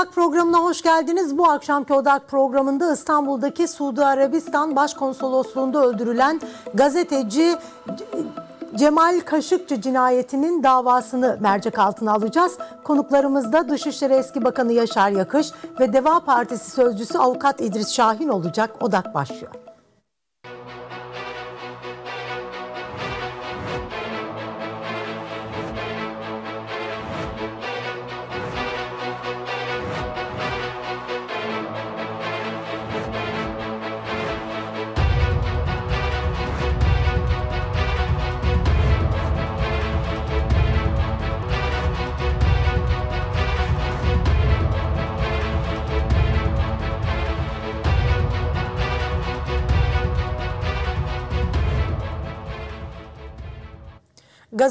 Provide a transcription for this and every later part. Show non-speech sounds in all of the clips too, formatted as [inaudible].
Odak programına hoş geldiniz. Bu akşamki Odak programında İstanbul'daki Suudi Arabistan Başkonsolosluğu'nda öldürülen gazeteci Cemal Kaşıkçı cinayetinin davasını mercek altına alacağız. Konuklarımız da Dışişleri Eski Bakanı Yaşar Yakış ve Deva Partisi Sözcüsü Avukat İdris Şahin olacak. Odak başlıyor.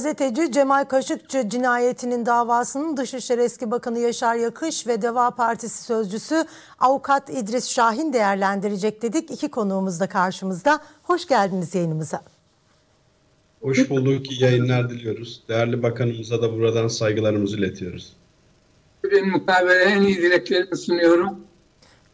Gazeteci Cemal Kaşıkçı cinayetinin davasının Dışişleri Eski Bakanı Yaşar Yakış ve Deva Partisi Sözcüsü Avukat İdris Şahin değerlendirecek dedik. İki konuğumuz da karşımızda. Hoş geldiniz yayınımıza. Hoş bulduk. İyi yayınlar diliyoruz. Değerli bakanımıza da buradan saygılarımızı iletiyoruz. Ben mukabele en iyi dileklerimi sunuyorum.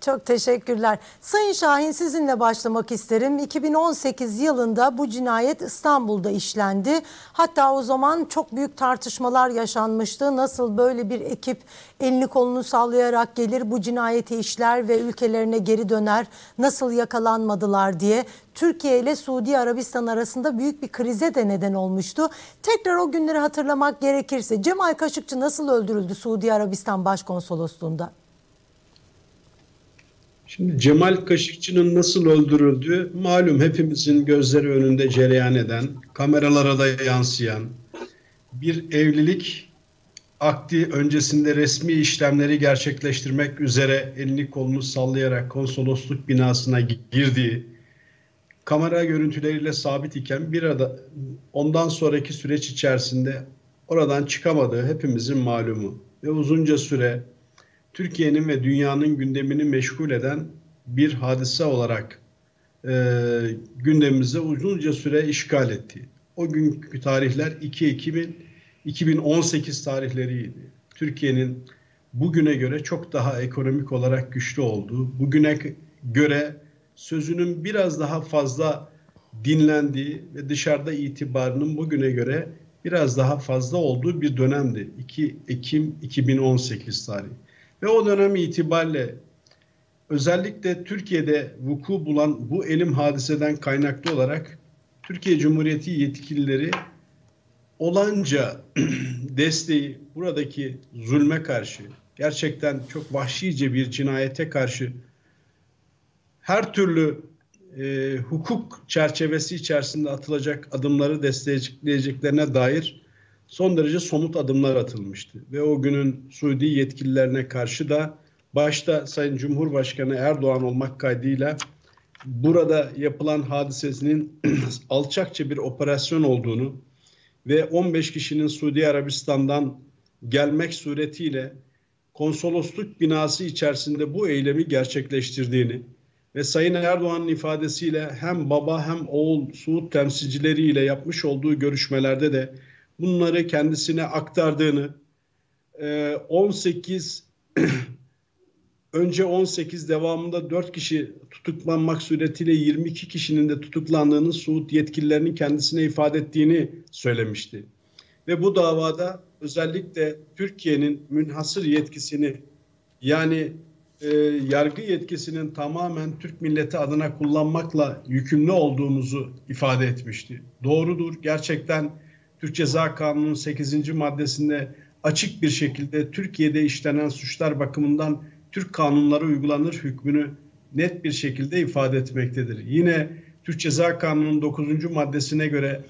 Çok teşekkürler. Sayın Şahin sizinle başlamak isterim. 2018 yılında bu cinayet İstanbul'da işlendi. Hatta o zaman çok büyük tartışmalar yaşanmıştı. Nasıl böyle bir ekip elini kolunu sallayarak gelir bu cinayeti işler ve ülkelerine geri döner? Nasıl yakalanmadılar diye. Türkiye ile Suudi Arabistan arasında büyük bir krize de neden olmuştu. Tekrar o günleri hatırlamak gerekirse Cemal Kaşıkçı nasıl öldürüldü Suudi Arabistan Başkonsolosluğu'nda? Şimdi Cemal Kaşıkçı'nın nasıl öldürüldüğü malum hepimizin gözleri önünde cereyan eden, kameralara da yansıyan bir evlilik akti öncesinde resmi işlemleri gerçekleştirmek üzere elini kolunu sallayarak konsolosluk binasına girdiği, kamera görüntüleriyle sabit iken bir ada, ondan sonraki süreç içerisinde oradan çıkamadığı hepimizin malumu ve uzunca süre Türkiye'nin ve dünyanın gündemini meşgul eden bir hadise olarak e, gündemimize uzunca süre işgal etti. O günkü tarihler 2 Ekim 2018 tarihleriydi. Türkiye'nin bugüne göre çok daha ekonomik olarak güçlü olduğu, bugüne göre sözünün biraz daha fazla dinlendiği ve dışarıda itibarının bugüne göre biraz daha fazla olduğu bir dönemdi. 2 Ekim 2018 tarihi. Ve o dönem itibariyle özellikle Türkiye'de vuku bulan bu elim hadiseden kaynaklı olarak Türkiye Cumhuriyeti yetkilileri olanca [clears throat] desteği buradaki zulme karşı gerçekten çok vahşice bir cinayete karşı her türlü e, hukuk çerçevesi içerisinde atılacak adımları destekleyeceklerine dair son derece somut adımlar atılmıştı. Ve o günün Suudi yetkililerine karşı da başta Sayın Cumhurbaşkanı Erdoğan olmak kaydıyla burada yapılan hadisesinin [clears throat] alçakça bir operasyon olduğunu ve 15 kişinin Suudi Arabistan'dan gelmek suretiyle konsolosluk binası içerisinde bu eylemi gerçekleştirdiğini ve Sayın Erdoğan'ın ifadesiyle hem baba hem oğul Suud temsilcileriyle yapmış olduğu görüşmelerde de bunları kendisine aktardığını 18 [clears throat] önce 18 devamında 4 kişi tutuklanmak suretiyle 22 kişinin de tutuklandığını Suud yetkililerinin kendisine ifade ettiğini söylemişti. Ve bu davada özellikle Türkiye'nin münhasır yetkisini yani e, yargı yetkisinin tamamen Türk milleti adına kullanmakla yükümlü olduğumuzu ifade etmişti. Doğrudur gerçekten Türk Ceza Kanunu'nun 8. maddesinde açık bir şekilde Türkiye'de işlenen suçlar bakımından Türk kanunları uygulanır hükmünü net bir şekilde ifade etmektedir. Yine Türk Ceza Kanunu'nun 9. maddesine göre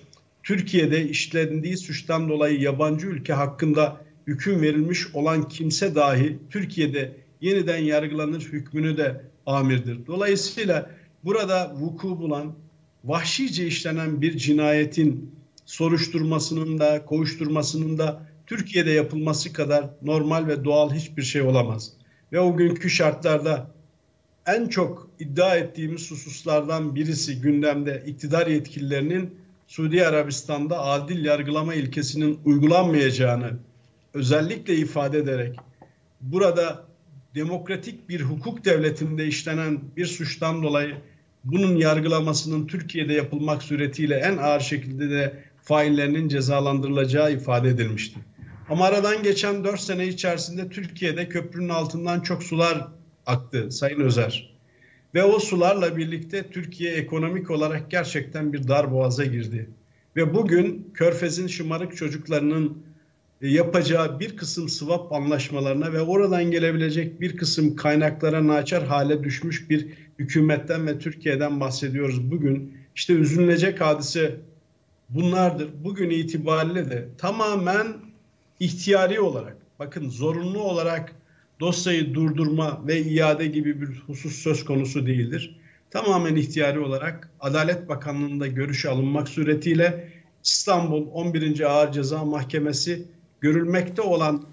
Türkiye'de işlendiği suçtan dolayı yabancı ülke hakkında hüküm verilmiş olan kimse dahi Türkiye'de yeniden yargılanır hükmünü de amirdir. Dolayısıyla burada vuku bulan vahşice işlenen bir cinayetin soruşturmasının da kovuşturmasının da Türkiye'de yapılması kadar normal ve doğal hiçbir şey olamaz. Ve o günkü şartlarda en çok iddia ettiğimiz hususlardan birisi gündemde iktidar yetkililerinin Suudi Arabistan'da adil yargılama ilkesinin uygulanmayacağını özellikle ifade ederek burada demokratik bir hukuk devletinde işlenen bir suçtan dolayı bunun yargılamasının Türkiye'de yapılmak suretiyle en ağır şekilde de faillerinin cezalandırılacağı ifade edilmişti. Ama aradan geçen 4 sene içerisinde Türkiye'de köprünün altından çok sular aktı Sayın Özer. Ve o sularla birlikte Türkiye ekonomik olarak gerçekten bir dar boğaza girdi. Ve bugün Körfez'in şımarık çocuklarının e, yapacağı bir kısım swap anlaşmalarına ve oradan gelebilecek bir kısım kaynaklara naçar hale düşmüş bir hükümetten ve Türkiye'den bahsediyoruz bugün. İşte üzülünecek hadise bunlardır. Bugün itibariyle de tamamen ihtiyari olarak, bakın zorunlu olarak dosyayı durdurma ve iade gibi bir husus söz konusu değildir. Tamamen ihtiyari olarak Adalet Bakanlığı'nda görüş alınmak suretiyle İstanbul 11. Ağır Ceza Mahkemesi görülmekte olan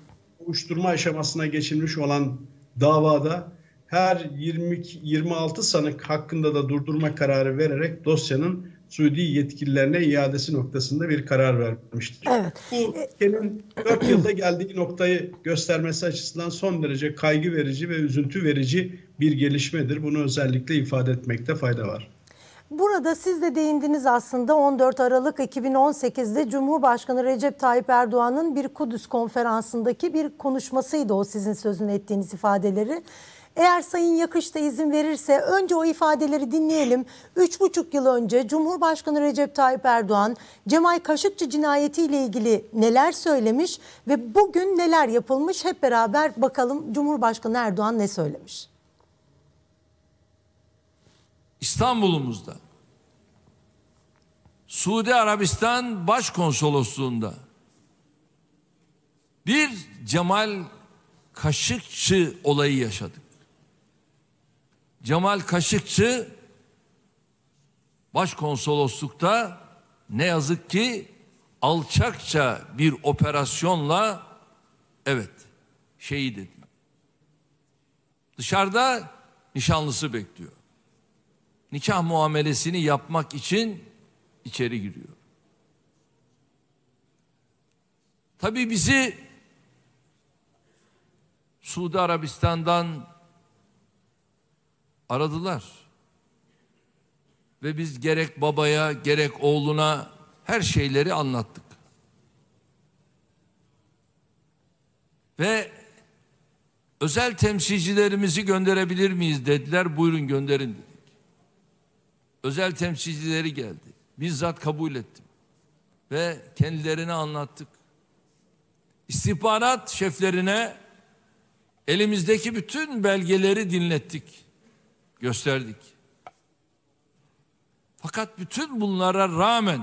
uyuşturma aşamasına geçilmiş olan davada her 20 26 sanık hakkında da durdurma kararı vererek dosyanın Suudi yetkililerine iadesi noktasında bir karar vermiştir. Evet. Bu ülkenin 4 yılda geldiği noktayı göstermesi açısından son derece kaygı verici ve üzüntü verici bir gelişmedir. Bunu özellikle ifade etmekte fayda var. Burada siz de değindiniz aslında 14 Aralık 2018'de Cumhurbaşkanı Recep Tayyip Erdoğan'ın bir Kudüs konferansındaki bir konuşmasıydı o sizin sözünü ettiğiniz ifadeleri. Eğer Sayın Yakış da izin verirse önce o ifadeleri dinleyelim. Üç buçuk yıl önce Cumhurbaşkanı Recep Tayyip Erdoğan Cemal Kaşıkçı cinayetiyle ilgili neler söylemiş ve bugün neler yapılmış hep beraber bakalım Cumhurbaşkanı Erdoğan ne söylemiş. İstanbul'umuzda Suudi Arabistan Başkonsolosluğunda bir Cemal Kaşıkçı olayı yaşadık. Cemal Kaşıkçı başkonsoloslukta ne yazık ki alçakça bir operasyonla evet şehit edildi. Dışarıda nişanlısı bekliyor. Nikah muamelesini yapmak için içeri giriyor. Tabii bizi Suudi Arabistan'dan aradılar. Ve biz gerek babaya gerek oğluna her şeyleri anlattık. Ve özel temsilcilerimizi gönderebilir miyiz dediler. Buyurun gönderin dedik. Özel temsilcileri geldi. Bizzat kabul ettim. Ve kendilerine anlattık. İstihbarat şeflerine elimizdeki bütün belgeleri dinlettik gösterdik. Fakat bütün bunlara rağmen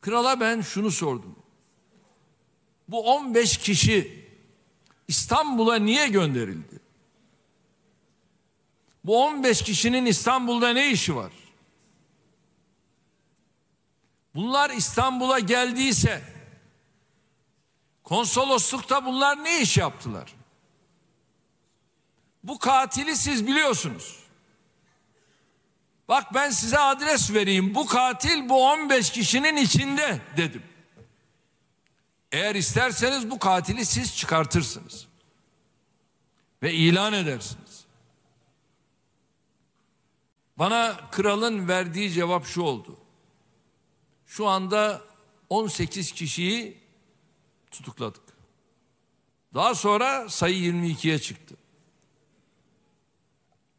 krala ben şunu sordum. Bu 15 kişi İstanbul'a niye gönderildi? Bu 15 kişinin İstanbul'da ne işi var? Bunlar İstanbul'a geldiyse konsoloslukta bunlar ne iş yaptılar? Bu katili siz biliyorsunuz. Bak ben size adres vereyim. Bu katil bu 15 kişinin içinde dedim. Eğer isterseniz bu katili siz çıkartırsınız. Ve ilan edersiniz. Bana kralın verdiği cevap şu oldu. Şu anda 18 kişiyi tutukladık. Daha sonra sayı 22'ye çıktı.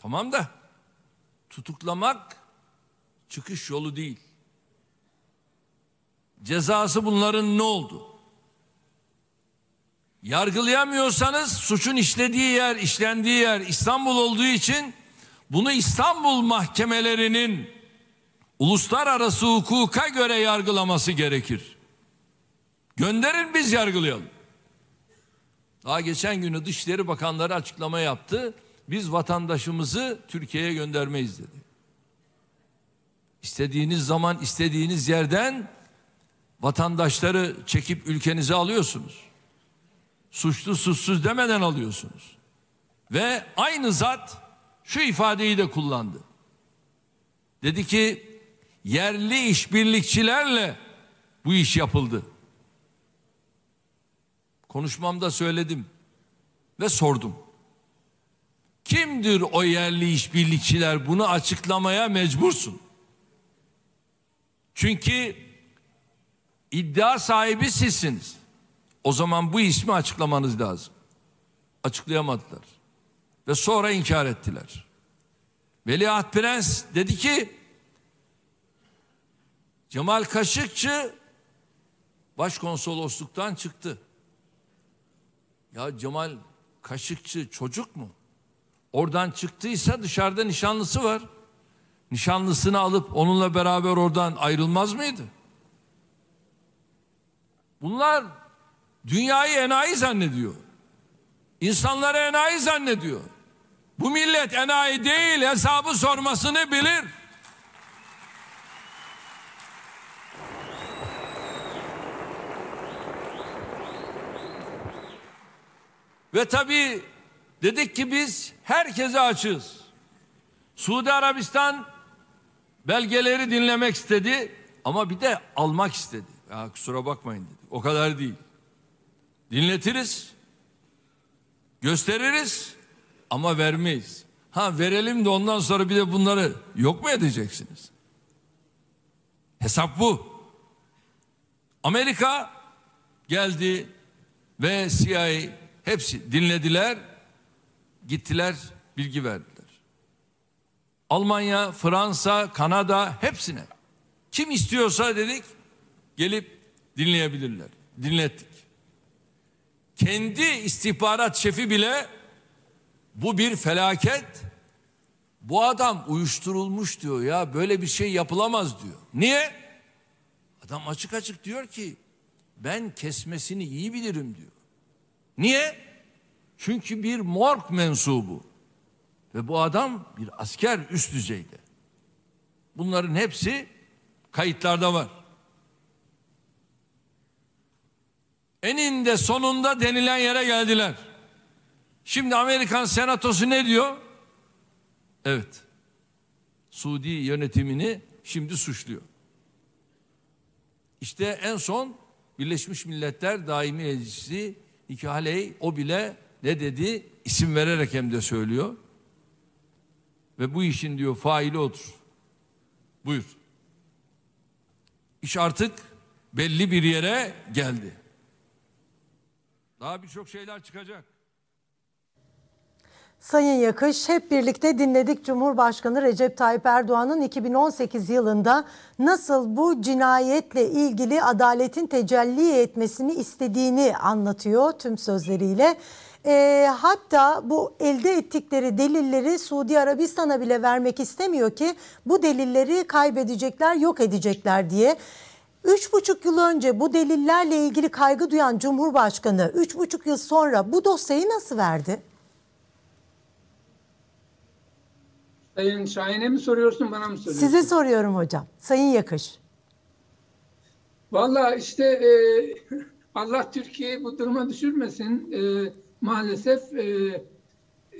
Tamam da tutuklamak çıkış yolu değil. Cezası bunların ne oldu? Yargılayamıyorsanız suçun işlediği yer, işlendiği yer İstanbul olduğu için bunu İstanbul mahkemelerinin uluslararası hukuka göre yargılaması gerekir. Gönderin biz yargılayalım. Daha geçen günü Dışişleri Bakanları açıklama yaptı biz vatandaşımızı Türkiye'ye göndermeyiz dedi. İstediğiniz zaman istediğiniz yerden vatandaşları çekip ülkenize alıyorsunuz. Suçlu suçsuz demeden alıyorsunuz. Ve aynı zat şu ifadeyi de kullandı. Dedi ki yerli işbirlikçilerle bu iş yapıldı. konuşmamda söyledim ve sordum. Kimdir o yerli işbirlikçiler? Bunu açıklamaya mecbursun. Çünkü iddia sahibi sizsiniz. O zaman bu ismi açıklamanız lazım. Açıklayamadılar. Ve sonra inkar ettiler. Veliaht Prens dedi ki Cemal Kaşıkçı başkonsolosluktan çıktı. Ya Cemal Kaşıkçı çocuk mu? Oradan çıktıysa dışarıda nişanlısı var. Nişanlısını alıp onunla beraber oradan ayrılmaz mıydı? Bunlar dünyayı enayi zannediyor. İnsanları enayi zannediyor. Bu millet enayi değil hesabı sormasını bilir. Ve tabii dedik ki biz herkese açığız. Suudi Arabistan belgeleri dinlemek istedi ama bir de almak istedi. Ya kusura bakmayın dedi. O kadar değil. Dinletiriz. Gösteririz ama vermeyiz. Ha verelim de ondan sonra bir de bunları yok mu edeceksiniz? Hesap bu. Amerika geldi ve CIA hepsi dinlediler, gittiler, bilgi verdiler. Almanya, Fransa, Kanada hepsine. Kim istiyorsa dedik gelip dinleyebilirler. Dinlettik. Kendi istihbarat şefi bile bu bir felaket. Bu adam uyuşturulmuş diyor ya böyle bir şey yapılamaz diyor. Niye? Adam açık açık diyor ki ben kesmesini iyi bilirim diyor. Niye? Çünkü bir morg mensubu. Ve bu adam bir asker üst düzeyde. Bunların hepsi kayıtlarda var. Eninde sonunda denilen yere geldiler. Şimdi Amerikan senatosu ne diyor? Evet. Suudi yönetimini şimdi suçluyor. İşte en son Birleşmiş Milletler Daimi Elçisi Nikki Haley o bile ne dedi? İsim vererek hem de söylüyor. Ve bu işin diyor faili odur. Buyur. İş artık belli bir yere geldi. Daha birçok şeyler çıkacak. Sayın Yakış hep birlikte dinledik Cumhurbaşkanı Recep Tayyip Erdoğan'ın 2018 yılında nasıl bu cinayetle ilgili adaletin tecelli etmesini istediğini anlatıyor tüm sözleriyle. E, hatta bu elde ettikleri delilleri Suudi Arabistan'a bile vermek istemiyor ki bu delilleri kaybedecekler, yok edecekler diye. Üç buçuk yıl önce bu delillerle ilgili kaygı duyan Cumhurbaşkanı üç buçuk yıl sonra bu dosyayı nasıl verdi? Sayın Şahin'e mi soruyorsun bana mı soruyorsun? Size soruyorum hocam. Sayın Yakış. Valla işte e, [laughs] Allah Türkiye'yi bu duruma düşürmesin. E, maalesef e,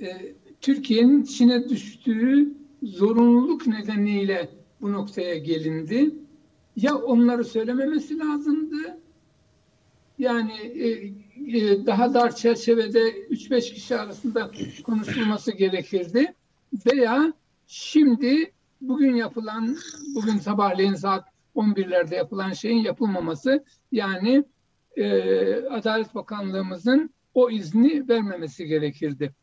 e, Türkiye'nin içine düştüğü zorunluluk nedeniyle bu noktaya gelindi. Ya onları söylememesi lazımdı. Yani e, e, daha dar çerçevede 3-5 kişi arasında konuşulması gerekirdi. Veya şimdi bugün yapılan, bugün sabahleyin saat 11'lerde yapılan şeyin yapılmaması yani e, Adalet Bakanlığımızın o izni vermemesi gerekirdi.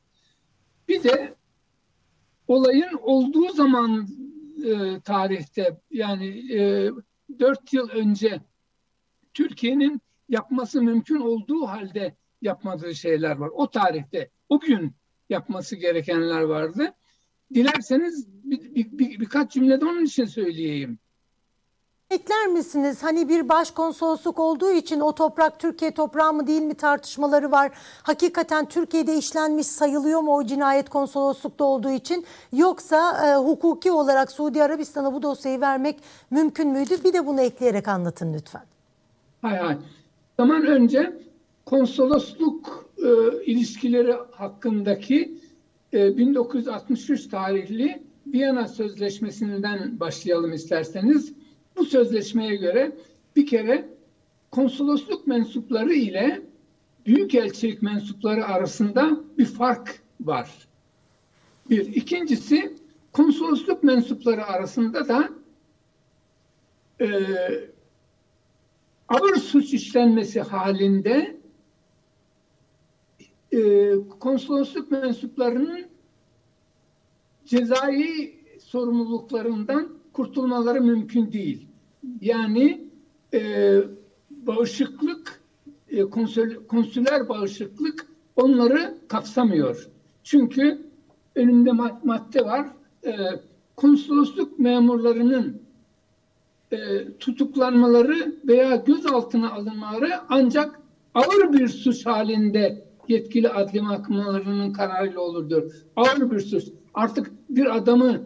Bir de olayın olduğu zaman e, tarihte yani e, 4 yıl önce Türkiye'nin yapması mümkün olduğu halde yapmadığı şeyler var. O tarihte, o gün yapması gerekenler vardı. Dilerseniz bir, bir, bir, birkaç cümlede onun için söyleyeyim. Ekler misiniz? Hani bir başkonsolosluk olduğu için o toprak Türkiye toprağı mı değil mi tartışmaları var. Hakikaten Türkiye'de işlenmiş sayılıyor mu o cinayet konsoloslukta olduğu için? Yoksa e, hukuki olarak Suudi Arabistan'a bu dosyayı vermek mümkün müydü? Bir de bunu ekleyerek anlatın lütfen. Hay hay. Zaman önce konsolosluk e, ilişkileri hakkındaki e, 1963 tarihli Viyana Sözleşmesi'nden başlayalım isterseniz. Bu sözleşmeye göre bir kere konsolosluk mensupları ile büyükelçilik mensupları arasında bir fark var. Bir. İkincisi konsolosluk mensupları arasında da e, ağır suç işlenmesi halinde e, konsolosluk mensuplarının cezai sorumluluklarından kurtulmaları mümkün değil. Yani e, bağışıklık, e, konsül, konsüler bağışıklık onları kapsamıyor. Çünkü önümde madde var. E, konsolosluk memurlarının e, tutuklanmaları veya gözaltına alınmaları ancak ağır bir suç halinde yetkili adli mahkemalarının kararıyla olur diyor. Ağır bir suç. Artık bir adamı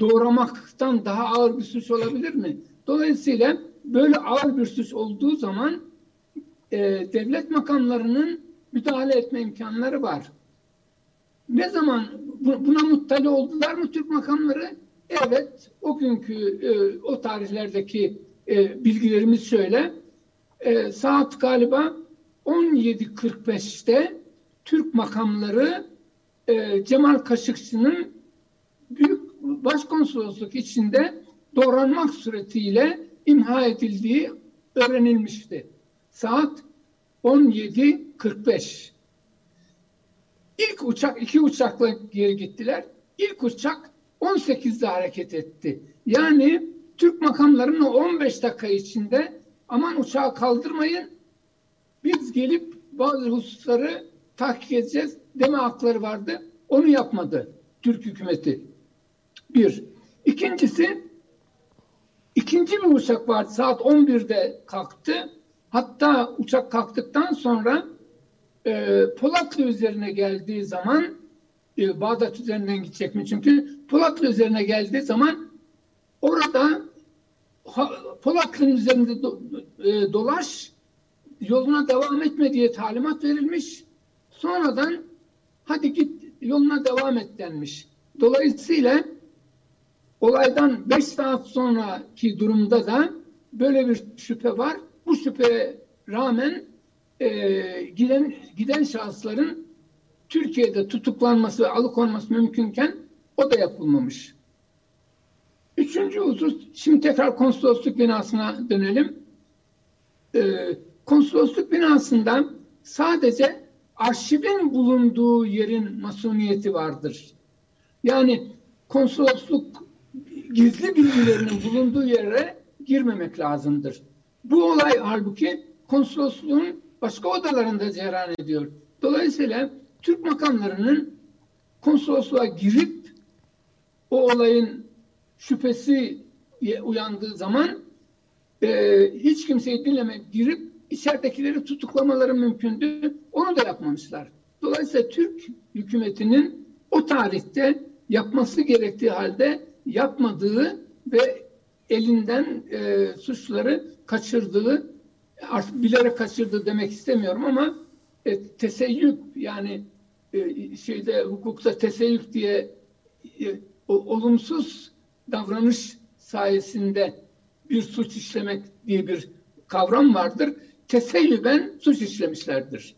doğramaktan daha ağır bir suç olabilir mi? Dolayısıyla böyle ağır bir suç olduğu zaman e, devlet makamlarının müdahale etme imkanları var. Ne zaman buna muttali oldular mı Türk makamları? Evet, o günkü e, o tarihlerdeki e, bilgilerimiz şöyle. E, saat galiba 17.45'te Türk makamları e, Cemal Kaşıkçı'nın büyük başkonsolosluk içinde doğranmak suretiyle imha edildiği öğrenilmişti. Saat 17.45. İlk uçak, iki uçakla geri gittiler. İlk uçak 18'de hareket etti. Yani Türk makamlarının 15 dakika içinde aman uçağı kaldırmayın biz gelip bazı hususları tahkik edeceğiz deme hakları vardı. Onu yapmadı Türk hükümeti. Bir. İkincisi ikinci bir uçak vardı. Saat 11'de kalktı. Hatta uçak kalktıktan sonra e, Polatlı üzerine geldiği zaman e, Bağdat üzerinden gidecek mi? Çünkü Polatlı üzerine geldiği zaman orada Polatlı'nın üzerinde do, e, dolaş yoluna devam etme diye talimat verilmiş. Sonradan hadi git yoluna devam et denmiş. Dolayısıyla olaydan beş saat sonraki durumda da böyle bir şüphe var. Bu şüpheye rağmen e, giden giden şahısların Türkiye'de tutuklanması ve alıkonması mümkünken o da yapılmamış. Üçüncü husus, şimdi tekrar konsolosluk binasına dönelim. Ee, konsolosluk binasında sadece arşivin bulunduğu yerin masumiyeti vardır. Yani konsolosluk gizli bilgilerinin bulunduğu yere girmemek lazımdır. Bu olay halbuki konsolosluğun başka odalarında cereyan ediyor. Dolayısıyla Türk makamlarının konsolosluğa girip o olayın şüphesi uyandığı zaman e, hiç kimseyi dinlemek girip içeridekileri tutuklamaları mümkündü. Onu da yapmamışlar. Dolayısıyla Türk hükümetinin o tarihte yapması gerektiği halde yapmadığı ve elinden e, suçları kaçırdığı artık bilerek kaçırdı demek istemiyorum ama e, teseyyüp yani e, şeyde hukukta teseyyüp diye e, o, olumsuz davranış sayesinde bir suç işlemek diye bir kavram vardır teseyyüben suç işlemişlerdir.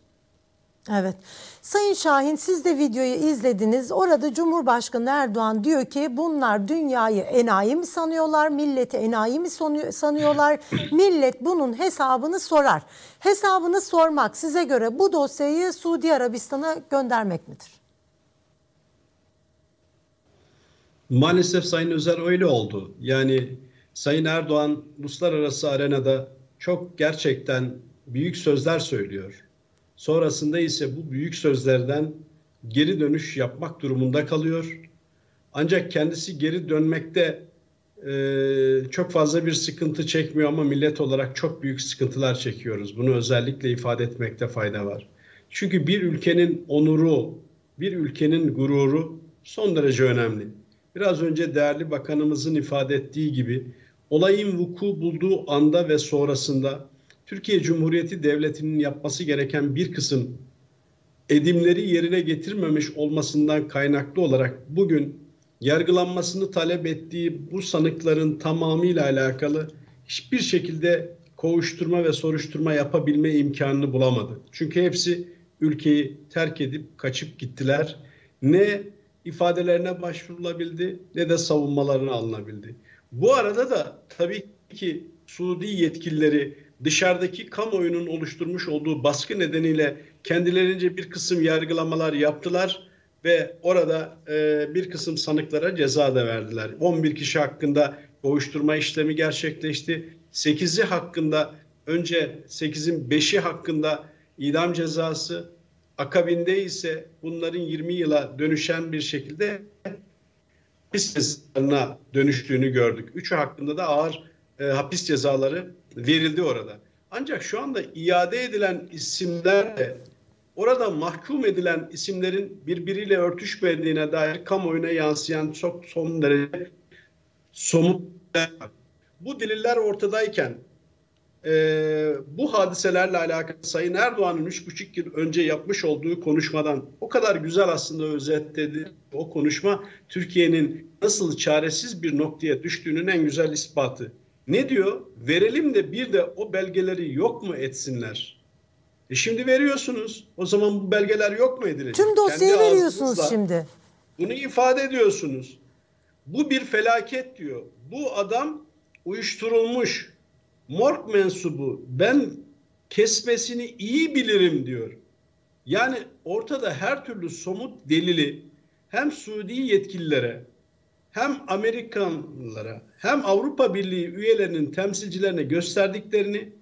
Evet. Sayın Şahin siz de videoyu izlediniz. Orada Cumhurbaşkanı Erdoğan diyor ki bunlar dünyayı enayi mi sanıyorlar, milleti enayi mi sanıyorlar? [clears throat] Millet bunun hesabını sorar. Hesabını sormak size göre bu dosyayı Suudi Arabistan'a göndermek midir? Maalesef Sayın Özer öyle oldu. Yani Sayın Erdoğan uluslararası arenada çok gerçekten büyük sözler söylüyor. Sonrasında ise bu büyük sözlerden geri dönüş yapmak durumunda kalıyor. Ancak kendisi geri dönmekte e, çok fazla bir sıkıntı çekmiyor ama millet olarak çok büyük sıkıntılar çekiyoruz. Bunu özellikle ifade etmekte fayda var. Çünkü bir ülkenin onuru, bir ülkenin gururu son derece önemli. Biraz önce değerli bakanımızın ifade ettiği gibi olayın vuku bulduğu anda ve sonrasında Türkiye Cumhuriyeti Devleti'nin yapması gereken bir kısım edimleri yerine getirmemiş olmasından kaynaklı olarak bugün yargılanmasını talep ettiği bu sanıkların tamamıyla alakalı hiçbir şekilde kovuşturma ve soruşturma yapabilme imkanını bulamadı. Çünkü hepsi ülkeyi terk edip kaçıp gittiler. Ne ifadelerine başvurulabildi ne de savunmalarına alınabildi. Bu arada da tabii ki Suudi yetkilileri dışarıdaki kamuoyunun oluşturmuş olduğu baskı nedeniyle kendilerince bir kısım yargılamalar yaptılar ve orada e, bir kısım sanıklara ceza da verdiler. 11 kişi hakkında kovuşturma işlemi gerçekleşti. 8'i hakkında önce 8'in 5'i hakkında idam cezası akabinde ise bunların 20 yıla dönüşen bir şekilde hapis cezalarına dönüştüğünü gördük. Üçü hakkında da ağır e, hapis cezaları verildi orada. Ancak şu anda iade edilen isimler de orada mahkum edilen isimlerin birbiriyle örtüşmediğine dair kamuoyuna yansıyan çok son derece somut bu deliller ortadayken e, bu hadiselerle alakalı Sayın Erdoğan'ın üç buçuk yıl önce yapmış olduğu konuşmadan o kadar güzel aslında özetledi. O konuşma Türkiye'nin nasıl çaresiz bir noktaya düştüğünün en güzel ispatı. Ne diyor? Verelim de bir de o belgeleri yok mu etsinler? E şimdi veriyorsunuz. O zaman bu belgeler yok mu edilecek? Tüm dosyayı Kendi veriyorsunuz şimdi. Bunu ifade ediyorsunuz. Bu bir felaket diyor. Bu adam uyuşturulmuş. Morg mensubu. Ben kesmesini iyi bilirim diyor. Yani ortada her türlü somut delili hem Suudi yetkililere hem Amerikanlılara hem Avrupa Birliği üyelerinin temsilcilerine gösterdiklerini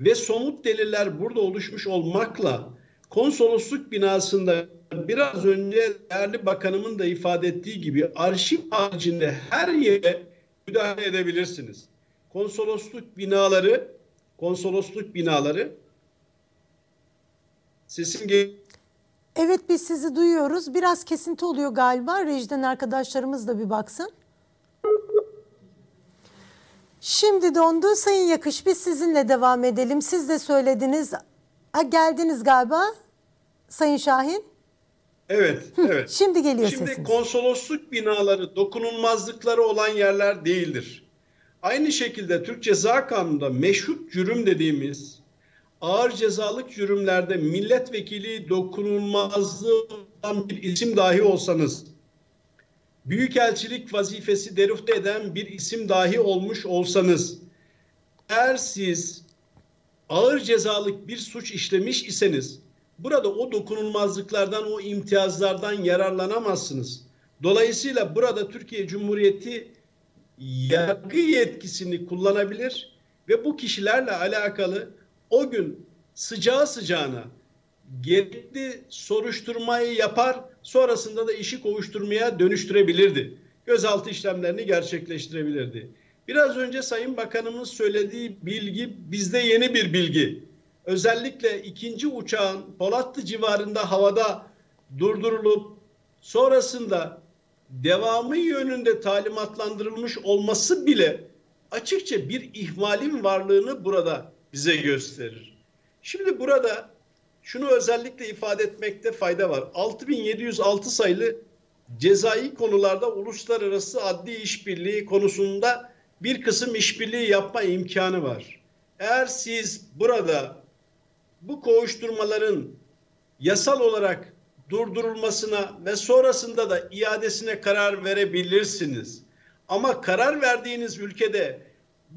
ve somut deliller burada oluşmuş olmakla konsolosluk binasında biraz önce değerli bakanımın da ifade ettiği gibi arşiv haricinde her yere müdahale edebilirsiniz. Konsolosluk binaları konsolosluk binaları sesim gel Evet biz sizi duyuyoruz. Biraz kesinti oluyor galiba. Rejiden arkadaşlarımız da bir baksın. Şimdi dondu. Sayın Yakış biz sizinle devam edelim. Siz de söylediniz. Ha, geldiniz galiba Sayın Şahin. Evet, evet. Şimdi geliyor Şimdi sesiniz. konsolosluk binaları dokunulmazlıkları olan yerler değildir. Aynı şekilde Türk Ceza Kanunu'nda meşhut cürüm dediğimiz ağır cezalık cürümlerde milletvekili dokunulmazlığı olan bir isim dahi olsanız, büyükelçilik vazifesi derufte eden bir isim dahi olmuş olsanız, eğer siz ağır cezalık bir suç işlemiş iseniz, burada o dokunulmazlıklardan, o imtiyazlardan yararlanamazsınız. Dolayısıyla burada Türkiye Cumhuriyeti yargı yetkisini kullanabilir ve bu kişilerle alakalı o gün sıcağı sıcağına gerekli soruşturmayı yapar, sonrasında da işi kovuşturmaya dönüştürebilirdi. Gözaltı işlemlerini gerçekleştirebilirdi. Biraz önce Sayın Bakanımız söylediği bilgi bizde yeni bir bilgi. Özellikle ikinci uçağın Polatlı civarında havada durdurulup sonrasında devamı yönünde talimatlandırılmış olması bile açıkça bir ihmalin varlığını burada bize gösterir. Şimdi burada şunu özellikle ifade etmekte fayda var. 6706 sayılı cezai konularda uluslararası adli işbirliği konusunda bir kısım işbirliği yapma imkanı var. Eğer siz burada bu kovuşturmaların yasal olarak durdurulmasına ve sonrasında da iadesine karar verebilirsiniz. Ama karar verdiğiniz ülkede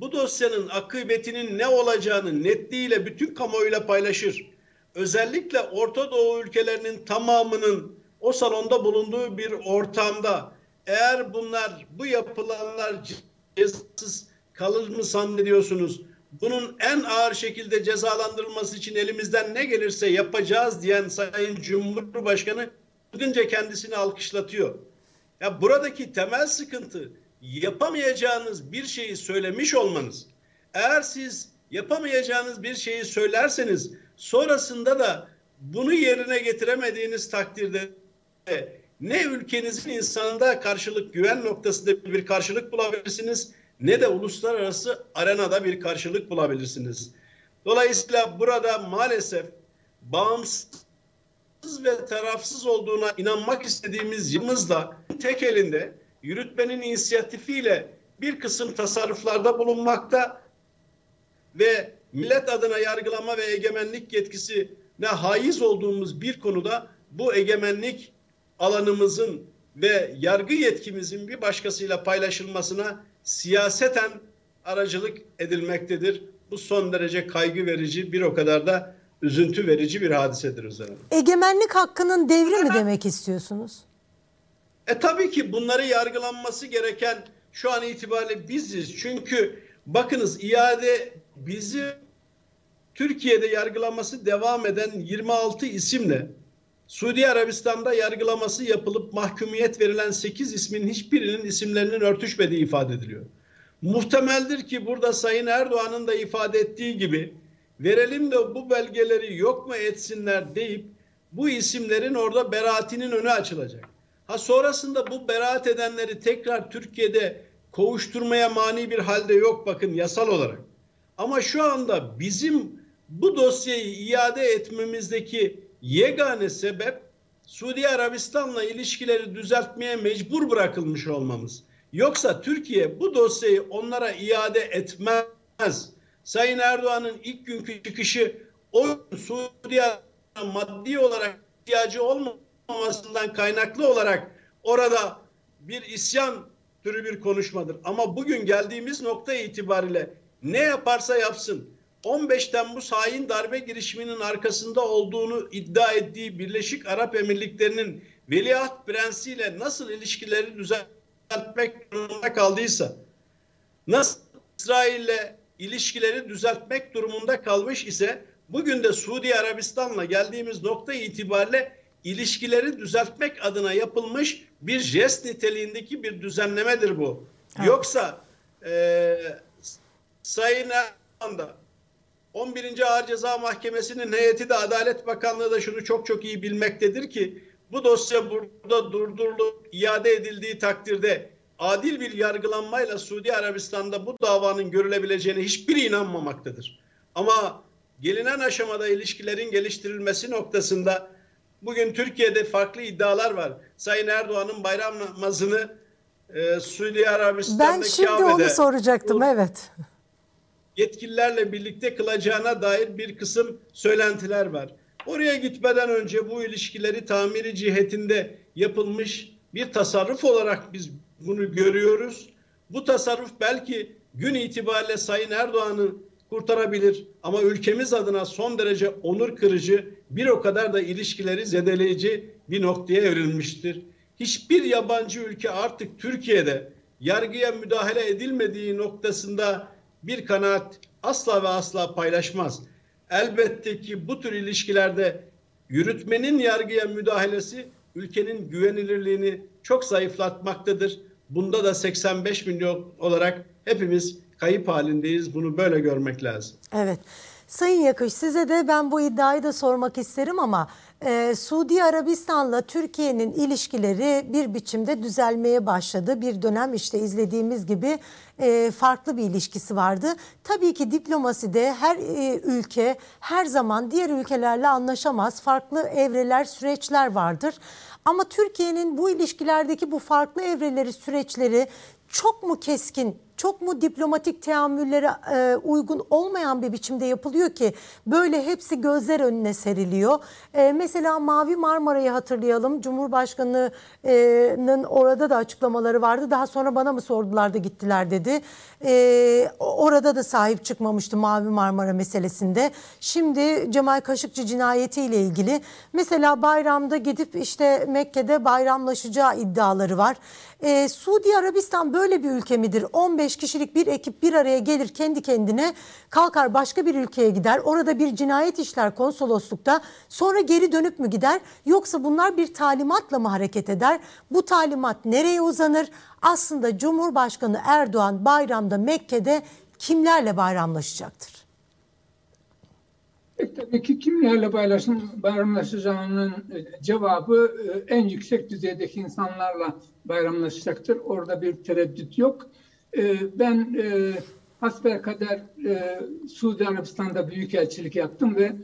bu dosyanın akıbetinin ne olacağını netliğiyle bütün kamuoyuyla paylaşır. Özellikle Orta Doğu ülkelerinin tamamının o salonda bulunduğu bir ortamda eğer bunlar bu yapılanlar cezasız kalır mı zannediyorsunuz? Bunun en ağır şekilde cezalandırılması için elimizden ne gelirse yapacağız diyen Sayın Cumhurbaşkanı bugünce kendisini alkışlatıyor. Ya buradaki temel sıkıntı yapamayacağınız bir şeyi söylemiş olmanız. Eğer siz yapamayacağınız bir şeyi söylerseniz sonrasında da bunu yerine getiremediğiniz takdirde ne ülkenizin insanında karşılık güven noktasında bir karşılık bulabilirsiniz ne de uluslararası arenada bir karşılık bulabilirsiniz. Dolayısıyla burada maalesef bağımsız ve tarafsız olduğuna inanmak istediğimiz yılımızda tek elinde yürütmenin inisiyatifiyle bir kısım tasarruflarda bulunmakta ve millet adına yargılama ve egemenlik yetkisine haiz olduğumuz bir konuda bu egemenlik alanımızın ve yargı yetkimizin bir başkasıyla paylaşılmasına siyaseten aracılık edilmektedir. Bu son derece kaygı verici bir o kadar da üzüntü verici bir hadisedir Özel. Egemenlik hakkının devri mi demek istiyorsunuz? E tabii ki bunları yargılanması gereken şu an itibariyle biziz. Çünkü bakınız iade bizi Türkiye'de yargılaması devam eden 26 isimle Suudi Arabistan'da yargılaması yapılıp mahkumiyet verilen 8 ismin hiçbirinin isimlerinin örtüşmediği ifade ediliyor. Muhtemeldir ki burada Sayın Erdoğan'ın da ifade ettiği gibi verelim de bu belgeleri yok mu etsinler deyip bu isimlerin orada beraatinin önü açılacak. Ha sonrasında bu beraat edenleri tekrar Türkiye'de kovuşturmaya mani bir halde yok bakın yasal olarak. Ama şu anda bizim bu dosyayı iade etmemizdeki yegane sebep Suudi Arabistan'la ilişkileri düzeltmeye mecbur bırakılmış olmamız. Yoksa Türkiye bu dosyayı onlara iade etmez. Sayın Erdoğan'ın ilk günkü çıkışı o Suudi Arabistan'a maddi olarak ihtiyacı olmamasından kaynaklı olarak orada bir isyan türü bir konuşmadır. Ama bugün geldiğimiz nokta itibariyle ne yaparsa yapsın 15 Temmuz hain darbe girişiminin arkasında olduğunu iddia ettiği Birleşik Arap Emirlikleri'nin veliaht prensiyle nasıl ilişkileri düzeltmek durumunda kaldıysa, nasıl İsrail'le ilişkileri düzeltmek durumunda kalmış ise bugün de Suudi Arabistan'la geldiğimiz nokta itibariyle ilişkileri düzeltmek adına yapılmış bir jest niteliğindeki bir düzenlemedir bu. Evet. Yoksa e, Sayın Erdoğan da 11. Ağır Ceza Mahkemesi'nin heyeti de Adalet Bakanlığı da şunu çok çok iyi bilmektedir ki bu dosya burada durdurulup iade edildiği takdirde adil bir yargılanmayla Suudi Arabistan'da bu davanın görülebileceğine hiçbiri inanmamaktadır. Ama gelinen aşamada ilişkilerin geliştirilmesi noktasında bugün Türkiye'de farklı iddialar var. Sayın Erdoğan'ın bayram namazını e, Suudi Arabistan'da Ben şimdi Kabe'de, onu soracaktım, evet yetkililerle birlikte kılacağına dair bir kısım söylentiler var. Oraya gitmeden önce bu ilişkileri tamiri cihetinde yapılmış bir tasarruf olarak biz bunu görüyoruz. Bu tasarruf belki gün itibariyle Sayın Erdoğan'ı kurtarabilir ama ülkemiz adına son derece onur kırıcı bir o kadar da ilişkileri zedeleyici bir noktaya evrilmiştir. Hiçbir yabancı ülke artık Türkiye'de yargıya müdahale edilmediği noktasında bir kanaat asla ve asla paylaşmaz. Elbette ki bu tür ilişkilerde yürütmenin yargıya müdahalesi ülkenin güvenilirliğini çok zayıflatmaktadır. Bunda da 85 milyon olarak hepimiz kayıp halindeyiz. Bunu böyle görmek lazım. Evet. Sayın Yakış size de ben bu iddiayı da sormak isterim ama e, Suudi Arabistan'la Türkiye'nin ilişkileri bir biçimde düzelmeye başladı. Bir dönem işte izlediğimiz gibi e, farklı bir ilişkisi vardı. Tabii ki diplomaside her e, ülke her zaman diğer ülkelerle anlaşamaz. Farklı evreler, süreçler vardır. Ama Türkiye'nin bu ilişkilerdeki bu farklı evreleri, süreçleri çok mu keskin çok mu diplomatik teamüllere e, uygun olmayan bir biçimde yapılıyor ki böyle hepsi gözler önüne seriliyor. E, mesela Mavi Marmara'yı hatırlayalım. Cumhurbaşkanı'nın orada da açıklamaları vardı. Daha sonra bana mı sordular da gittiler dedi. E, orada da sahip çıkmamıştı Mavi Marmara meselesinde. Şimdi Cemal Kaşıkçı cinayetiyle ilgili mesela bayramda gidip işte Mekke'de bayramlaşacağı iddiaları var. E, Suudi Arabistan böyle bir ülke midir? 15 kişilik bir ekip bir araya gelir kendi kendine kalkar başka bir ülkeye gider. Orada bir cinayet işler konsoloslukta sonra geri dönüp mü gider? Yoksa bunlar bir talimatla mı hareket eder? Bu talimat nereye uzanır? Aslında Cumhurbaşkanı Erdoğan bayramda Mekke'de kimlerle bayramlaşacaktır? E, tabii ki kimlerle bayramlaşacağının e, cevabı e, en yüksek düzeydeki insanlarla bayramlaşacaktır. Orada bir tereddüt yok. Ben hasbelkader Suudi Arabistan'da büyükelçilik yaptım ve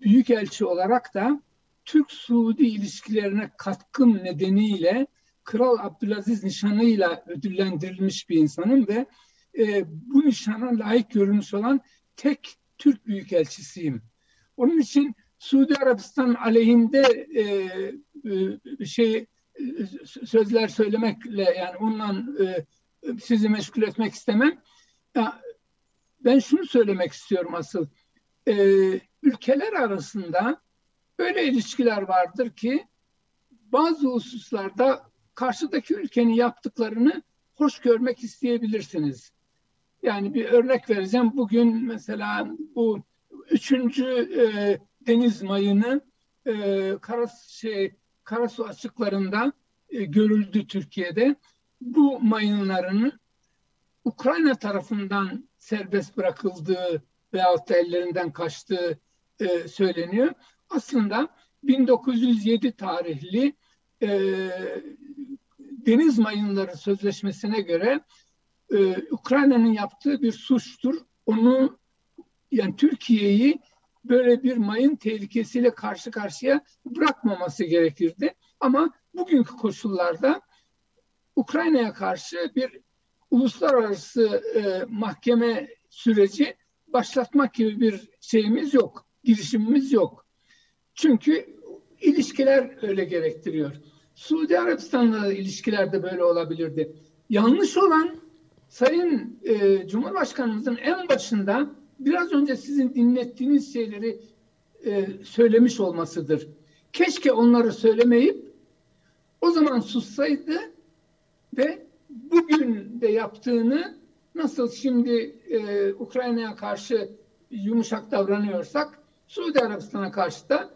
büyükelçi olarak da Türk-Suudi ilişkilerine katkım nedeniyle Kral Abdülaziz nişanıyla ödüllendirilmiş bir insanım ve e, bu nişana layık görülmüş olan tek Türk Büyükelçisiyim. Onun için Suudi Arabistan aleyhinde e, e, şey e, sözler söylemekle yani ondan e, sizi meşgul etmek istemem. Ya, ben şunu söylemek istiyorum asıl. E, ülkeler arasında böyle ilişkiler vardır ki bazı hususlarda karşıdaki ülkenin yaptıklarını hoş görmek isteyebilirsiniz. Yani bir örnek vereceğim. Bugün mesela bu üçüncü e, deniz mayını e, Karas, şey, Karasu açıklarında e, görüldü Türkiye'de. Bu mayınların Ukrayna tarafından serbest bırakıldığı veyahut da ellerinden kaçtığı e, söyleniyor. Aslında 1907 tarihli e, Deniz Mayınları Sözleşmesi'ne göre e, Ukrayna'nın yaptığı bir suçtur. Onu yani Türkiye'yi böyle bir mayın tehlikesiyle karşı karşıya bırakmaması gerekirdi. Ama bugünkü koşullarda Ukrayna'ya karşı bir uluslararası e, mahkeme süreci başlatmak gibi bir şeyimiz yok, girişimimiz yok. Çünkü ilişkiler öyle gerektiriyor. Suudi Arabistan'la ilişkiler de böyle olabilirdi. Yanlış olan Sayın e, Cumhurbaşkanımızın en başında biraz önce sizin dinlettiğiniz şeyleri e, söylemiş olmasıdır. Keşke onları söylemeyip o zaman sussaydı ve bugün de yaptığını nasıl şimdi e, Ukrayna'ya karşı yumuşak davranıyorsak Suudi Arabistan'a karşı da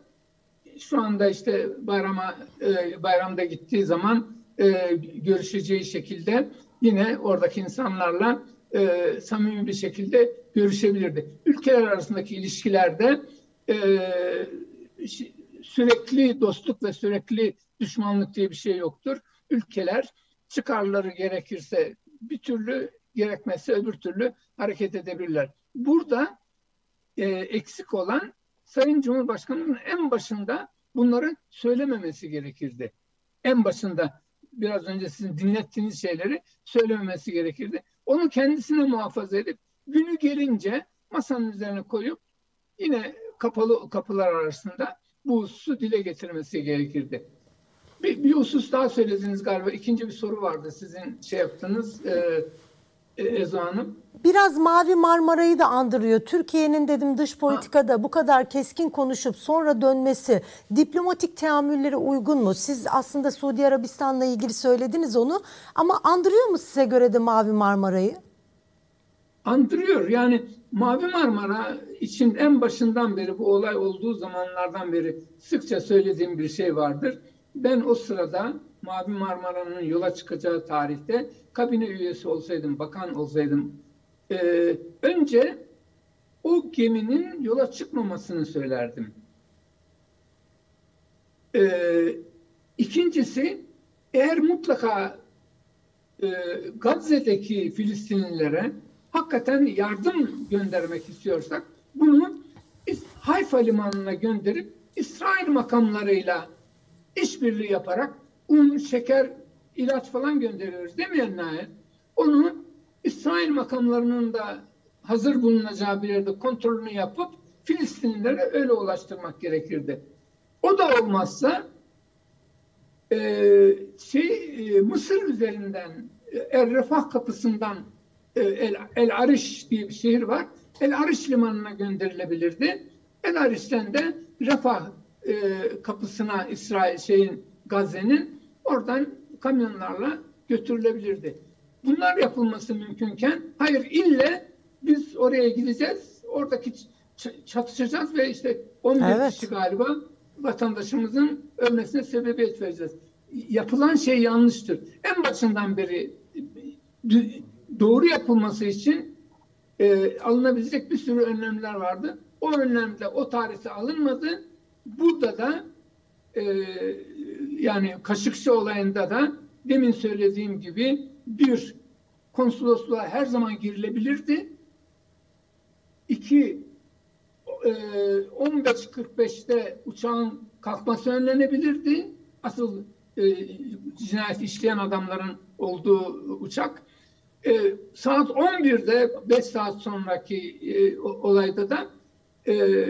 şu anda işte bayrama e, bayramda gittiği zaman e, görüşeceği şekilde yine oradaki insanlarla e, samimi bir şekilde görüşebilirdi. Ülkeler arasındaki ilişkilerde e, sürekli dostluk ve sürekli düşmanlık diye bir şey yoktur. Ülkeler çıkarları gerekirse bir türlü gerekmezse öbür türlü hareket edebilirler. Burada e, eksik olan Sayın Cumhurbaşkanı'nın en başında bunları söylememesi gerekirdi. En başında biraz önce sizin dinlettiğiniz şeyleri söylememesi gerekirdi. Onu kendisine muhafaza edip günü gelince masanın üzerine koyup yine kapalı kapılar arasında bu hususu dile getirmesi gerekirdi. Bir, bir husus daha söylediniz galiba. İkinci bir soru vardı sizin şey yaptığınız. E, e, Ezo Hanım. Biraz Mavi Marmara'yı da andırıyor. Türkiye'nin dedim dış politikada bu kadar keskin konuşup sonra dönmesi diplomatik teamüllere uygun mu? Siz aslında Suudi Arabistan'la ilgili söylediniz onu ama andırıyor mu size göre de Mavi Marmara'yı? Andırıyor. Yani Mavi Marmara için en başından beri bu olay olduğu zamanlardan beri sıkça söylediğim bir şey vardır. Ben o sırada Mavi Marmara'nın yola çıkacağı tarihte kabine üyesi olsaydım, bakan olsaydım e, önce o geminin yola çıkmamasını söylerdim. E, ikincisi eğer mutlaka e, Gazze'deki Filistinlilere hakikaten yardım göndermek istiyorsak bunu Hayfa limanına gönderip İsrail makamlarıyla işbirliği yaparak un, şeker, ilaç falan gönderiyoruz değil mi Ennayet? Onu İsrail makamlarının da hazır bulunacağı bir yerde kontrolünü yapıp Filistinlilere öyle ulaştırmak gerekirdi. O da olmazsa e, şey e, Mısır üzerinden El Refah kapısından e, El, El Ariş diye bir şehir var. El Ariş limanına gönderilebilirdi. El Ariş'ten de Refah e, kapısına İsrail şeyin Gazze'nin oradan kamyonlarla götürülebilirdi. Bunlar yapılması mümkünken hayır ille biz oraya gideceğiz, oradaki çatışacağız ve işte 11 evet. kişi galiba vatandaşımızın ölmesine sebebiyet vereceğiz. Yapılan şey yanlıştır. En başından beri doğru yapılması için e, alınabilecek bir sürü önlemler vardı. O önlemde o tarihte alınmadı. Burada da e, yani Kaşıkçı olayında da demin söylediğim gibi bir konsolosluğa her zaman girilebilirdi. İki, e, 15.45'te uçağın kalkması önlenebilirdi. Asıl e, cinayet işleyen adamların olduğu uçak. e, saat 11'de 5 saat sonraki e, olayda da e,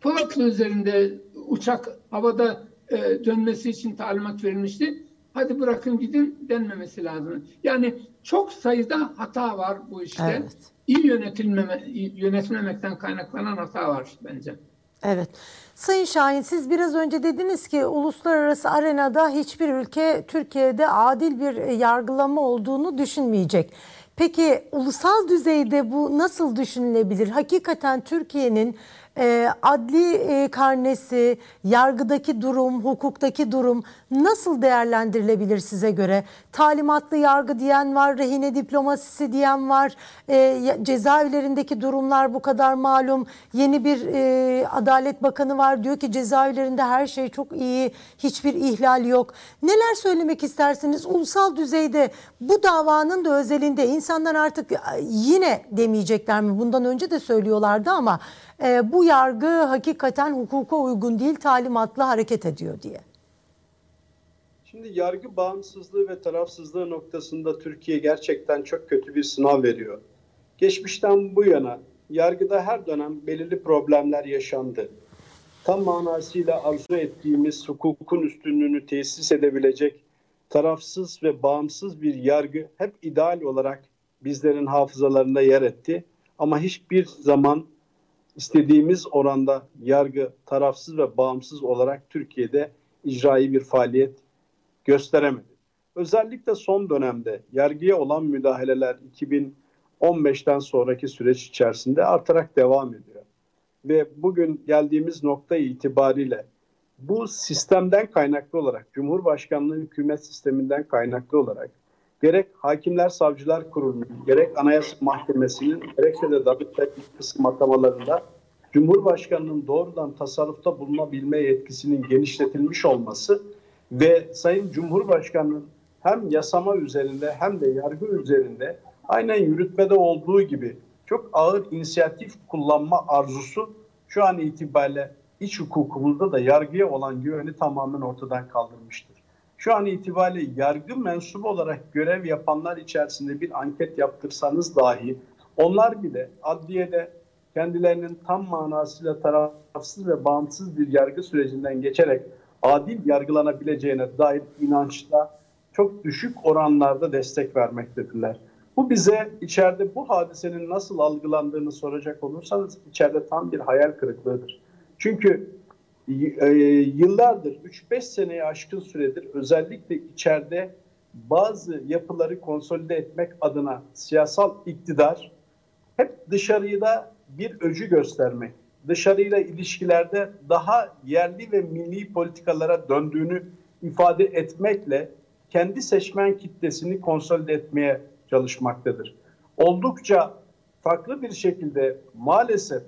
Polatlı üzerinde uçak havada e, dönmesi için talimat verilmişti. Hadi bırakın gidin denmemesi lazım. Yani çok sayıda hata var bu işte. Evet. İyi yönetilmeme, yönetilmemekten kaynaklanan hata var bence. Evet. Sayın Şahin siz biraz önce dediniz ki uluslararası arenada hiçbir ülke Türkiye'de adil bir yargılama olduğunu düşünmeyecek. Peki ulusal düzeyde bu nasıl düşünülebilir? Hakikaten Türkiye'nin e, adli e, karnesi, yargıdaki durum, hukuktaki durum nasıl değerlendirilebilir size göre? Talimatlı yargı diyen var, rehine diplomasisi diyen var, e, cezaevlerindeki durumlar bu kadar malum. Yeni bir e, Adalet Bakanı var diyor ki cezaevlerinde her şey çok iyi, hiçbir ihlal yok. Neler söylemek istersiniz? Ulusal düzeyde bu davanın da özelinde insanlar artık yine demeyecekler mi? Bundan önce de söylüyorlardı ama e, bu yargı hakikaten hukuka uygun değil talimatla hareket ediyor diye. Şimdi yargı bağımsızlığı ve tarafsızlığı noktasında Türkiye gerçekten çok kötü bir sınav veriyor. Geçmişten bu yana yargıda her dönem belirli problemler yaşandı. Tam manasıyla arzu ettiğimiz hukukun üstünlüğünü tesis edebilecek tarafsız ve bağımsız bir yargı hep ideal olarak bizlerin hafızalarında yer etti. Ama hiçbir zaman istediğimiz oranda yargı tarafsız ve bağımsız olarak Türkiye'de icraî bir faaliyet gösteremedi. Özellikle son dönemde yargıya olan müdahaleler 2015'ten sonraki süreç içerisinde artarak devam ediyor. Ve bugün geldiğimiz nokta itibariyle bu sistemden kaynaklı olarak, Cumhurbaşkanlığı hükümet sisteminden kaynaklı olarak gerek Hakimler Savcılar Kurulu'nun, gerek Anayasa Mahkemesi'nin, gerekse de Davutlar kısım atamalarında Cumhurbaşkanı'nın doğrudan tasarrufta bulunabilme yetkisinin genişletilmiş olması ve Sayın Cumhurbaşkanı'nın hem yasama üzerinde hem de yargı üzerinde aynen yürütmede olduğu gibi çok ağır inisiyatif kullanma arzusu şu an itibariyle iç hukukumuzda da yargıya olan güveni tamamen ortadan kaldırmıştır. Şu an itibariyle yargı mensubu olarak görev yapanlar içerisinde bir anket yaptırsanız dahi onlar bile adliyede kendilerinin tam manasıyla tarafsız ve bağımsız bir yargı sürecinden geçerek adil yargılanabileceğine dair inançta çok düşük oranlarda destek vermektedirler. Bu bize içeride bu hadisenin nasıl algılandığını soracak olursanız içeride tam bir hayal kırıklığıdır. Çünkü e, yıllardır 3-5 seneyi aşkın süredir özellikle içeride bazı yapıları konsolide etmek adına siyasal iktidar hep dışarıda bir öcü göstermek, dışarıyla ilişkilerde daha yerli ve milli politikalara döndüğünü ifade etmekle kendi seçmen kitlesini konsolide etmeye çalışmaktadır. Oldukça farklı bir şekilde maalesef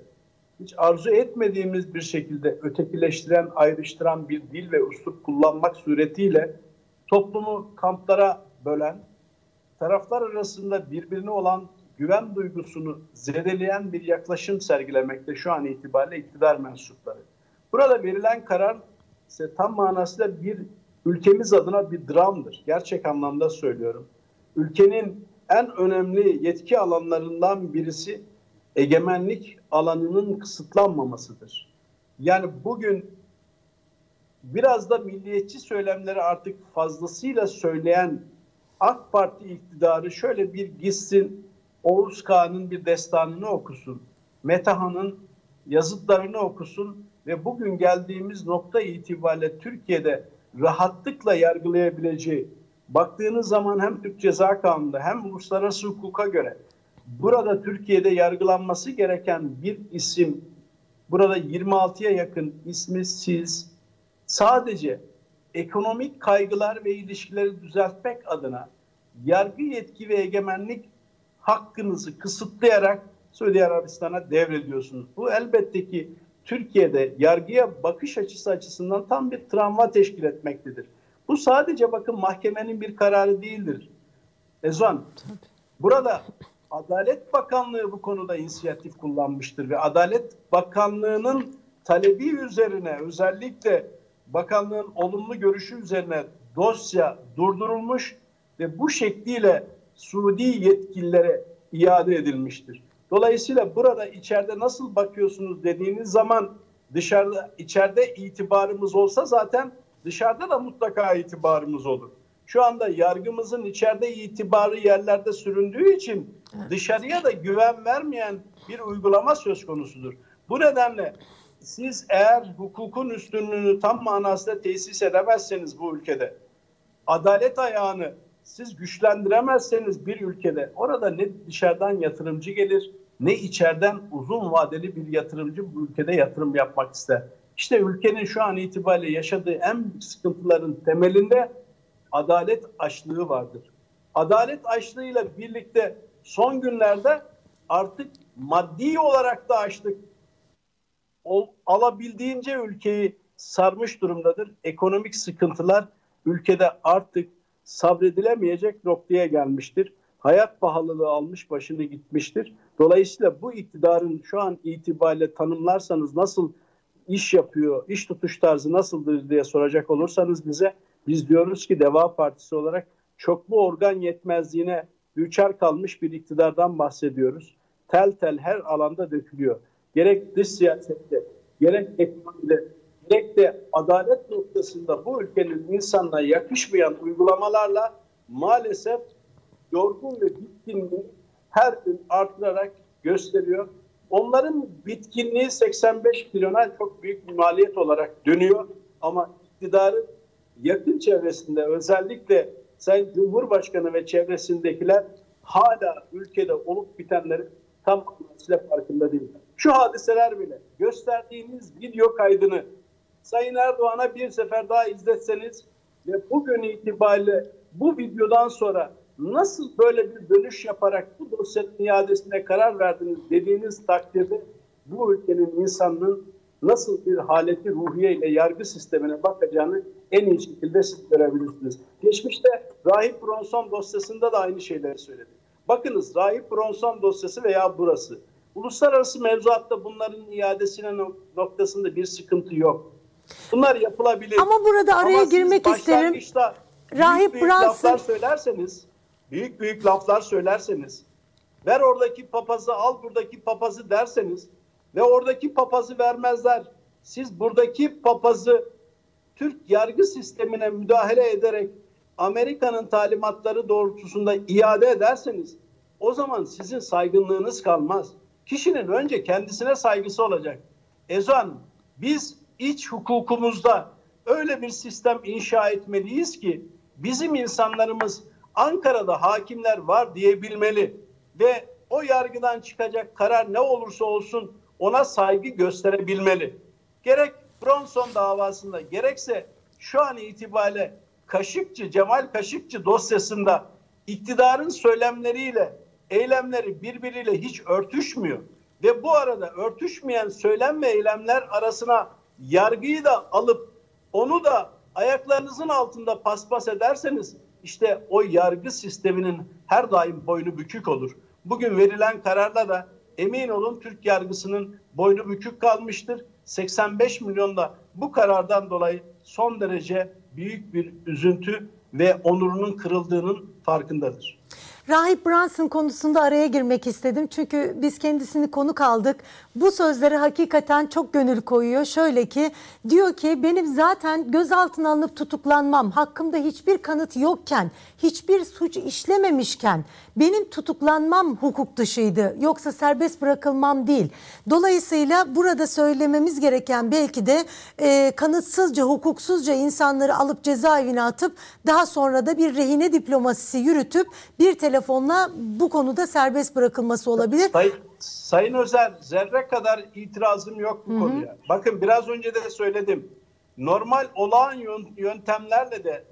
hiç arzu etmediğimiz bir şekilde ötekileştiren, ayrıştıran bir dil ve üslup kullanmak suretiyle toplumu kamplara bölen, taraflar arasında birbirine olan güven duygusunu zedeleyen bir yaklaşım sergilemekte şu an itibariyle iktidar mensupları. Burada verilen karar ise tam manasıyla bir ülkemiz adına bir dramdır. Gerçek anlamda söylüyorum. Ülkenin en önemli yetki alanlarından birisi egemenlik alanının kısıtlanmamasıdır. Yani bugün biraz da milliyetçi söylemleri artık fazlasıyla söyleyen AK Parti iktidarı şöyle bir gitsin Oğuz Kağan'ın bir destanını okusun. Metahan'ın yazıtlarını okusun ve bugün geldiğimiz nokta itibariyle Türkiye'de rahatlıkla yargılayabileceği baktığınız zaman hem Türk Ceza Kanunu'nda hem uluslararası hukuka göre burada Türkiye'de yargılanması gereken bir isim burada 26'ya yakın ismi siz sadece ekonomik kaygılar ve ilişkileri düzeltmek adına yargı yetki ve egemenlik hakkınızı kısıtlayarak Suudi Arabistan'a devrediyorsunuz. Bu elbette ki Türkiye'de yargıya bakış açısı açısından tam bir travma teşkil etmektedir. Bu sadece bakın mahkemenin bir kararı değildir. Ezan, burada Adalet Bakanlığı bu konuda inisiyatif kullanmıştır ve Adalet Bakanlığı'nın talebi üzerine özellikle bakanlığın olumlu görüşü üzerine dosya durdurulmuş ve bu şekliyle Suudi yetkililere iade edilmiştir. Dolayısıyla burada içeride nasıl bakıyorsunuz dediğiniz zaman dışarıda içeride itibarımız olsa zaten dışarıda da mutlaka itibarımız olur. Şu anda yargımızın içeride itibarı yerlerde süründüğü için dışarıya da güven vermeyen bir uygulama söz konusudur. Bu nedenle siz eğer hukukun üstünlüğünü tam manasıyla tesis edemezseniz bu ülkede, adalet ayağını siz güçlendiremezseniz bir ülkede orada ne dışarıdan yatırımcı gelir ne içeriden uzun vadeli bir yatırımcı bu ülkede yatırım yapmak ister. İşte ülkenin şu an itibariyle yaşadığı en büyük sıkıntıların temelinde adalet açlığı vardır. Adalet açlığıyla birlikte son günlerde artık maddi olarak da açlık alabildiğince ülkeyi sarmış durumdadır. Ekonomik sıkıntılar ülkede artık sabredilemeyecek noktaya gelmiştir. Hayat pahalılığı almış başını gitmiştir. Dolayısıyla bu iktidarın şu an itibariyle tanımlarsanız nasıl iş yapıyor, iş tutuş tarzı nasıldır diye soracak olursanız bize biz diyoruz ki Deva Partisi olarak çoklu organ yetmezliğine düçar kalmış bir iktidardan bahsediyoruz. Tel tel her alanda dökülüyor. Gerek dış siyasette, gerek ekonomide, de adalet noktasında bu ülkenin insanına yakışmayan uygulamalarla maalesef yorgun ve bitkinliği her gün artırarak gösteriyor. Onların bitkinliği 85 milyona çok büyük bir maliyet olarak dönüyor. Ama iktidarın yakın çevresinde özellikle Sayın Cumhurbaşkanı ve çevresindekiler hala ülkede olup bitenleri tam anlamıyla farkında değil. Şu hadiseler bile gösterdiğiniz video kaydını Sayın Erdoğan'a bir sefer daha izletseniz ve bugün itibariyle bu videodan sonra nasıl böyle bir dönüş yaparak bu dosyanın iadesine karar verdiniz dediğiniz takdirde bu ülkenin insanının nasıl bir haleti ruhiye ile yargı sistemine bakacağını en iyi şekilde siz görebilirsiniz. Geçmişte Rahip Bronson dosyasında da aynı şeyleri söyledi. Bakınız Rahip Bronson dosyası veya burası. Uluslararası mevzuatta bunların iadesine noktasında bir sıkıntı yok. Bunlar yapılabilir. Ama burada araya Ama girmek isterim. Rahip büyük Bronson laflar söylerseniz, büyük büyük laflar söylerseniz, ver oradaki papazı al buradaki papazı derseniz ve oradaki papazı vermezler. Siz buradaki papazı Türk yargı sistemine müdahale ederek Amerika'nın talimatları doğrultusunda iade ederseniz o zaman sizin saygınlığınız kalmaz. Kişinin önce kendisine saygısı olacak. Ezo Hanım, biz iç hukukumuzda öyle bir sistem inşa etmeliyiz ki bizim insanlarımız Ankara'da hakimler var diyebilmeli ve o yargıdan çıkacak karar ne olursa olsun ona saygı gösterebilmeli. Gerek Bronson davasında gerekse şu an itibariyle Kaşıkçı, Cemal Kaşıkçı dosyasında iktidarın söylemleriyle eylemleri birbiriyle hiç örtüşmüyor. Ve bu arada örtüşmeyen söylem ve eylemler arasına yargıyı da alıp onu da ayaklarınızın altında paspas ederseniz işte o yargı sisteminin her daim boynu bükük olur. Bugün verilen kararla da emin olun Türk yargısının boynu bükük kalmıştır. 85 milyonda bu karardan dolayı son derece büyük bir üzüntü ve onurunun kırıldığının farkındadır. Rahip Brunson konusunda araya girmek istedim. Çünkü biz kendisini konuk aldık. Bu sözleri hakikaten çok gönül koyuyor. Şöyle ki diyor ki benim zaten gözaltına alınıp tutuklanmam hakkımda hiçbir kanıt yokken, hiçbir suç işlememişken benim tutuklanmam hukuk dışıydı. Yoksa serbest bırakılmam değil. Dolayısıyla burada söylememiz gereken belki de e, kanıtsızca, hukuksuzca insanları alıp cezaevine atıp daha sonra da bir rehine diplomasisi yürütüp bir telefonla bu konuda serbest bırakılması olabilir. Sayın, Sayın Özer zerre kadar itirazım yok bu Hı-hı. konuya. Bakın biraz önce de söyledim. Normal olağan yöntemlerle de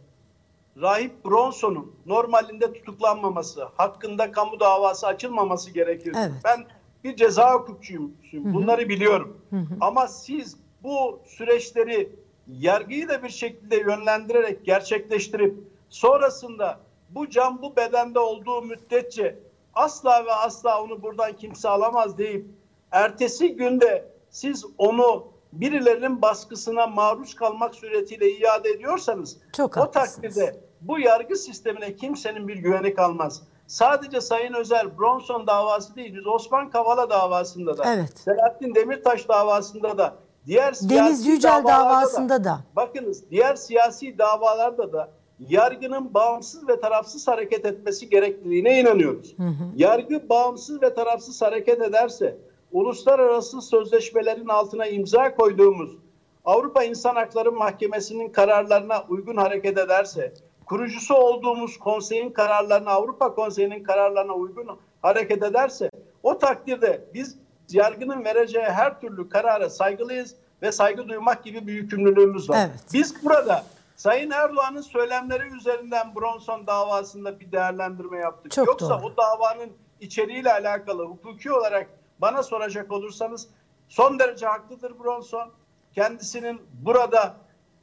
Rahip Bronson'un normalinde tutuklanmaması, hakkında kamu davası açılmaması gerekir. Evet. Ben bir ceza hukukçuyum. Bunları biliyorum. Hı hı. Ama siz bu süreçleri yargıyı da bir şekilde yönlendirerek gerçekleştirip sonrasında bu can bu bedende olduğu müddetçe asla ve asla onu buradan kimse alamaz deyip ertesi günde siz onu birilerinin baskısına maruz kalmak suretiyle iade ediyorsanız Çok o takdirde bu yargı sistemine kimsenin bir güveni kalmaz. Sadece Sayın Özel Bronson davası değil, biz Osman Kavala davasında da, Evet. Selahattin Demirtaş davasında da, diğer siyasi Deniz Yücel davasında da. Bakınız diğer siyasi davalarda da yargının bağımsız ve tarafsız hareket etmesi gerekliliğine inanıyoruz. Yargı bağımsız ve tarafsız hareket ederse uluslararası sözleşmelerin altına imza koyduğumuz Avrupa İnsan Hakları Mahkemesi'nin kararlarına uygun hareket ederse, kurucusu olduğumuz konseyin kararlarına, Avrupa Konseyi'nin kararlarına uygun hareket ederse, o takdirde biz yargının vereceği her türlü karara saygılıyız ve saygı duymak gibi bir yükümlülüğümüz var. Evet. Biz burada Sayın Erdoğan'ın söylemleri üzerinden Bronson davasında bir değerlendirme yaptık. Çok Yoksa doğru. o davanın içeriğiyle alakalı hukuki olarak bana soracak olursanız son derece haklıdır Bronson. Kendisinin burada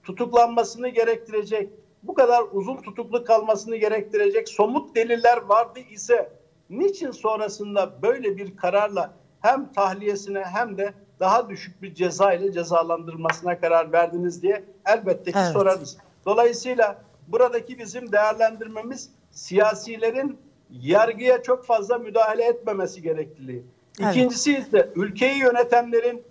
tutuklanmasını gerektirecek, bu kadar uzun tutuklu kalmasını gerektirecek somut deliller vardı ise niçin sonrasında böyle bir kararla hem tahliyesine hem de daha düşük bir ceza ile cezalandırmasına karar verdiniz diye elbette ki Evet. sorarız. Dolayısıyla buradaki bizim değerlendirmemiz siyasilerin yargıya çok fazla müdahale etmemesi gerekliliği. Evet. İkincisi ise ülkeyi yönetenlerin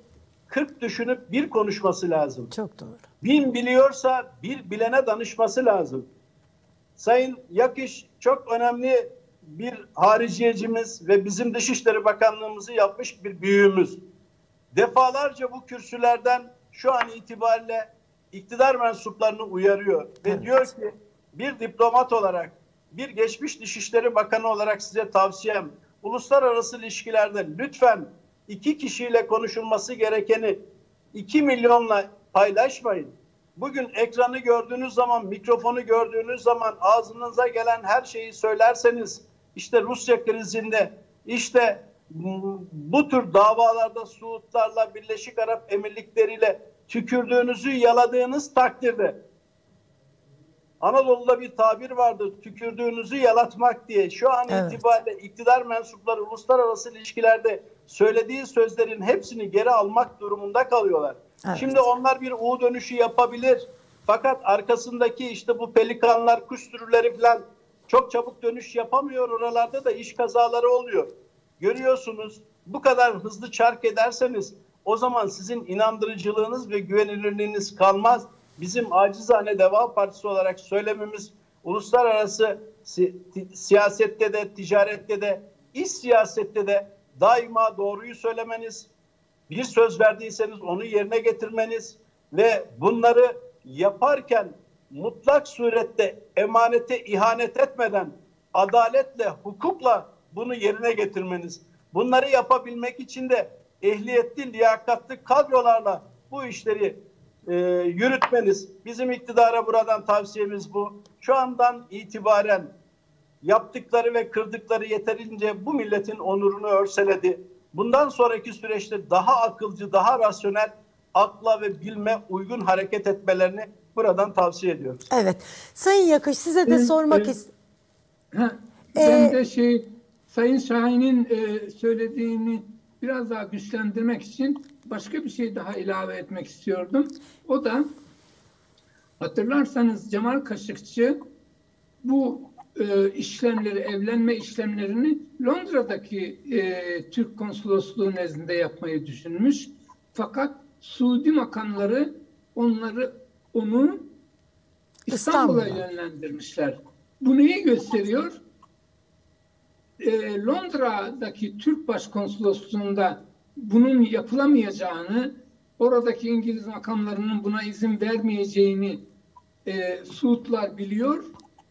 40 düşünüp bir konuşması lazım. Çok doğru. Bin biliyorsa bir bilene danışması lazım. Sayın Yakış çok önemli bir hariciyecimiz ve bizim Dışişleri Bakanlığımızı yapmış bir büyüğümüz. Defalarca bu kürsülerden şu an itibariyle iktidar mensuplarını uyarıyor ve Evet. diyor ki bir diplomat olarak, bir geçmiş Dışişleri Bakanı olarak size tavsiyem uluslararası ilişkilerde lütfen iki kişiyle konuşulması gerekeni 2 milyonla paylaşmayın. Bugün ekranı gördüğünüz zaman, mikrofonu gördüğünüz zaman ağzınıza gelen her şeyi söylerseniz işte Rusya krizinde, işte bu tür davalarda Suudlarla, Birleşik Arap Emirlikleriyle tükürdüğünüzü yaladığınız takdirde Anadolu'da bir tabir vardı tükürdüğünüzü yalatmak diye. Şu an Evet. itibariyle iktidar mensupları uluslararası ilişkilerde söylediği sözlerin hepsini geri almak durumunda kalıyorlar. Evet. Şimdi onlar bir U dönüşü yapabilir. Fakat arkasındaki işte bu pelikanlar, kuş sürüleri falan çok çabuk dönüş yapamıyor. Oralarda da iş kazaları oluyor. Görüyorsunuz bu kadar hızlı çark ederseniz o zaman sizin inandırıcılığınız ve güvenilirliğiniz kalmaz. Bizim acizane Deva Partisi olarak söylememiz uluslararası si- siyasette de, ticarette de, iç siyasette de daima doğruyu söylemeniz, bir söz verdiyseniz onu yerine getirmeniz ve bunları yaparken mutlak surette emanete ihanet etmeden adaletle, hukukla bunu yerine getirmeniz. Bunları yapabilmek için de ehliyetli, liyakatli kadrolarla bu işleri e, yürütmeniz. Bizim iktidara buradan tavsiyemiz bu. Şu andan itibaren yaptıkları ve kırdıkları yeterince bu milletin onurunu örseledi. Bundan sonraki süreçte daha akılcı, daha rasyonel, akla ve bilme uygun hareket etmelerini buradan tavsiye ediyoruz. Evet. Sayın Yakış size de Evet, sormak evet. istiyorum. Ha, Ee, ben de şey Sayın Şahin'in e, söylediğini biraz daha güçlendirmek için başka bir şey daha ilave etmek istiyordum. O da hatırlarsanız Cemal Kaşıkçı bu e, işlemleri, evlenme işlemlerini Londra'daki e, Türk konsolosluğu nezdinde yapmayı düşünmüş. Fakat Suudi makamları onları onu İstanbul'a yönlendirmişler. Bu neyi gösteriyor? Ee, Londra'daki Türk Başkonsolosluğu'nda bunun yapılamayacağını, oradaki İngiliz makamlarının buna izin vermeyeceğini e, Suudlar biliyor.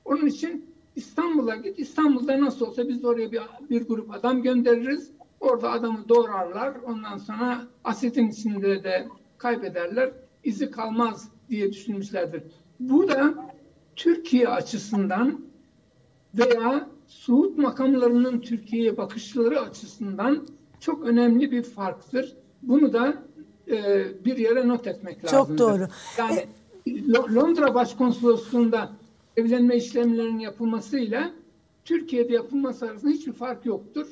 Onun için İstanbul'a git. İstanbul'da nasıl olsa biz oraya bir, bir grup adam göndeririz. Orada adamı doğrarlar. Ondan sonra asetin içinde de kaybederler. İzi kalmaz diye düşünmüşlerdir. Bu da Türkiye açısından veya Suud makamlarının Türkiye'ye bakışları açısından çok önemli bir farktır. Bunu da e, bir yere not etmek Çok lazım. doğru. Yani Lo- Londra Başkonsolosluğu'nda evlenme işlemlerinin yapılmasıyla Türkiye'de yapılması arasında hiçbir fark yoktur.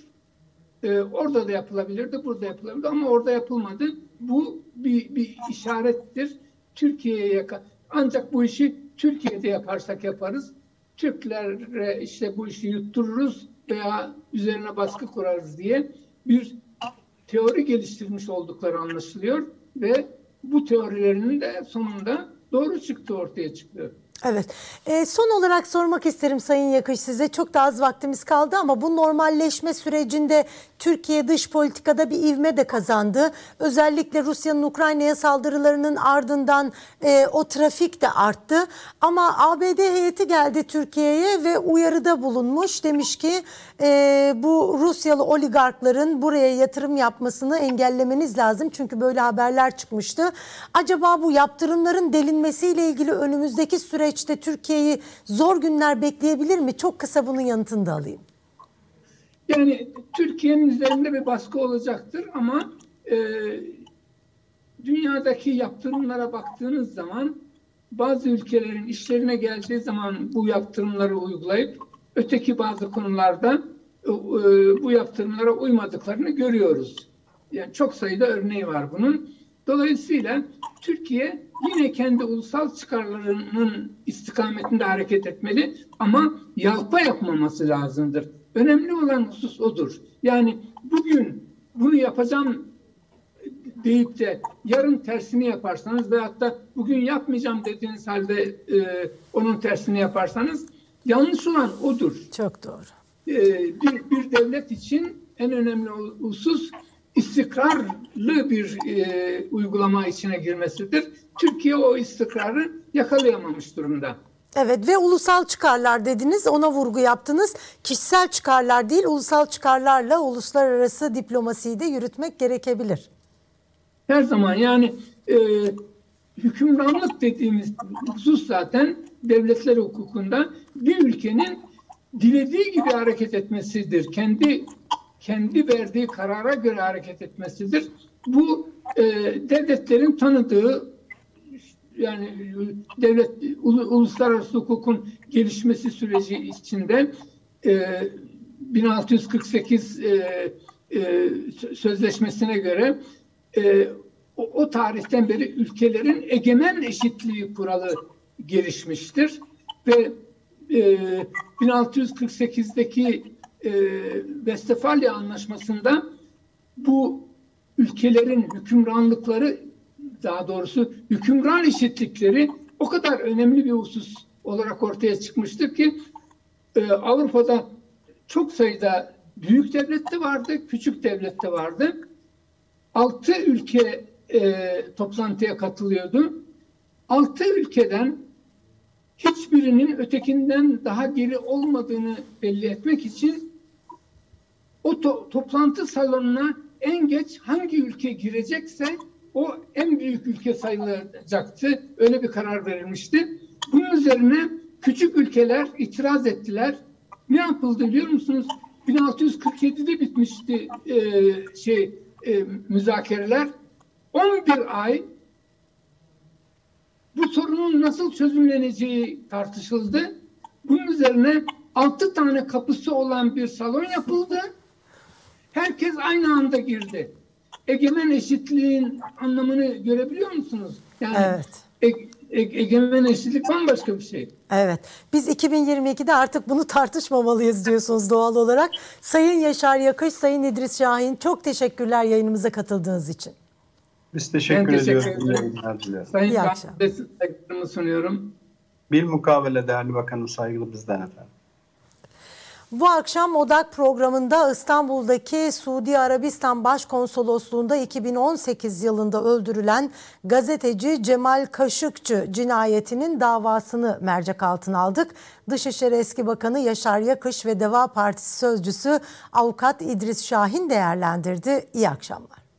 Ee, orada da yapılabilirdi, burada yapılabilirdi ama orada yapılmadı. Bu bir, bir işarettir. Türkiye'ye ancak bu işi Türkiye'de yaparsak yaparız. Türklere işte bu işi yuttururuz veya üzerine baskı kurarız diye bir teori geliştirmiş oldukları anlaşılıyor ve bu teorilerinin de sonunda doğru çıktı ortaya çıktı. Evet. E, son olarak sormak isterim Sayın Yakış size. Çok da az vaktimiz kaldı ama bu normalleşme sürecinde Türkiye dış politikada bir ivme de kazandı. Özellikle Rusya'nın Ukrayna'ya saldırılarının ardından e, o trafik de arttı. Ama ABD heyeti geldi Türkiye'ye ve uyarıda bulunmuş. Demiş ki e, bu Rusyalı oligarkların buraya yatırım yapmasını engellemeniz lazım. Çünkü böyle haberler çıkmıştı. Acaba bu yaptırımların delinmesiyle ilgili önümüzdeki süreçte Türkiye'yi zor günler bekleyebilir mi? Çok kısa bunun yanıtını da alayım. Yani Türkiye'nin üzerinde bir baskı olacaktır ama e, dünyadaki yaptırımlara baktığınız zaman bazı ülkelerin işlerine geldiği zaman bu yaptırımları uygulayıp öteki bazı konularda e, bu yaptırımlara uymadıklarını görüyoruz. Yani çok sayıda örneği var bunun. Dolayısıyla Türkiye yine kendi ulusal çıkarlarının istikametinde hareket etmeli ama yalpa yapmaması lazımdır. Önemli olan husus odur. Yani bugün bunu yapacağım deyip de yarın tersini yaparsanız veyahut da bugün yapmayacağım dediğiniz halde e, onun tersini yaparsanız yanlış olan odur. Çok doğru. E, bir, bir devlet için en önemli husus istikrarlı bir e, uygulama içine girmesidir. Türkiye o istikrarı yakalayamamış durumda. Evet ve ulusal çıkarlar dediniz ona vurgu yaptınız. Kişisel çıkarlar değil ulusal çıkarlarla uluslararası diplomasiyi de yürütmek gerekebilir. Her zaman yani e, hükümranlık dediğimiz husus zaten devletler hukukunda bir ülkenin dilediği gibi hareket etmesidir. Kendi kendi verdiği karara göre hareket etmesidir. Bu e, devletlerin tanıdığı yani devlet uluslararası hukukun gelişmesi süreci içinde e, 1648 e, e, sözleşmesine göre e, o, o tarihten beri ülkelerin egemen eşitliği kuralı gelişmiştir ve e, 1648'deki e, Westfalia Anlaşması'nda bu ülkelerin hükümranlıkları daha doğrusu hükümran eşitlikleri o kadar önemli bir husus olarak ortaya çıkmıştır ki e, Avrupa'da çok sayıda büyük devlet de vardı, küçük devlet de vardı. Altı ülke e, toplantıya katılıyordu. Altı ülkeden hiçbirinin ötekinden daha geri olmadığını belli etmek için o to- toplantı salonuna en geç hangi ülke girecekse o en büyük ülke sayılacaktı. Öyle bir karar verilmişti. Bunun üzerine küçük ülkeler itiraz ettiler. Ne yapıldı biliyor musunuz? 1647'de bitmişti e, şey e, müzakereler. 11 ay bu sorunun nasıl çözümleneceği tartışıldı. Bunun üzerine 6 tane kapısı olan bir salon yapıldı. Herkes aynı anda girdi egemen eşitliğin anlamını görebiliyor musunuz? Yani evet. E, e, egemen eşitlik bambaşka bir şey. Evet. Biz 2022'de artık bunu tartışmamalıyız diyorsunuz doğal olarak. Sayın Yaşar Yakış, Sayın İdris Şahin çok teşekkürler yayınımıza katıldığınız için. Biz teşekkür, teşekkür ediyoruz. Sayın Şahin sunuyorum. Bir mukavele değerli bakanım saygılı bizden efendim. Bu akşam Odak programında İstanbul'daki Suudi Arabistan Başkonsolosluğu'nda 2018 yılında öldürülen gazeteci Cemal Kaşıkçı cinayetinin davasını mercek altına aldık. Dışişleri Eski Bakanı Yaşar Yakış ve Deva Partisi Sözcüsü Avukat İdris Şahin değerlendirdi. İyi akşamlar.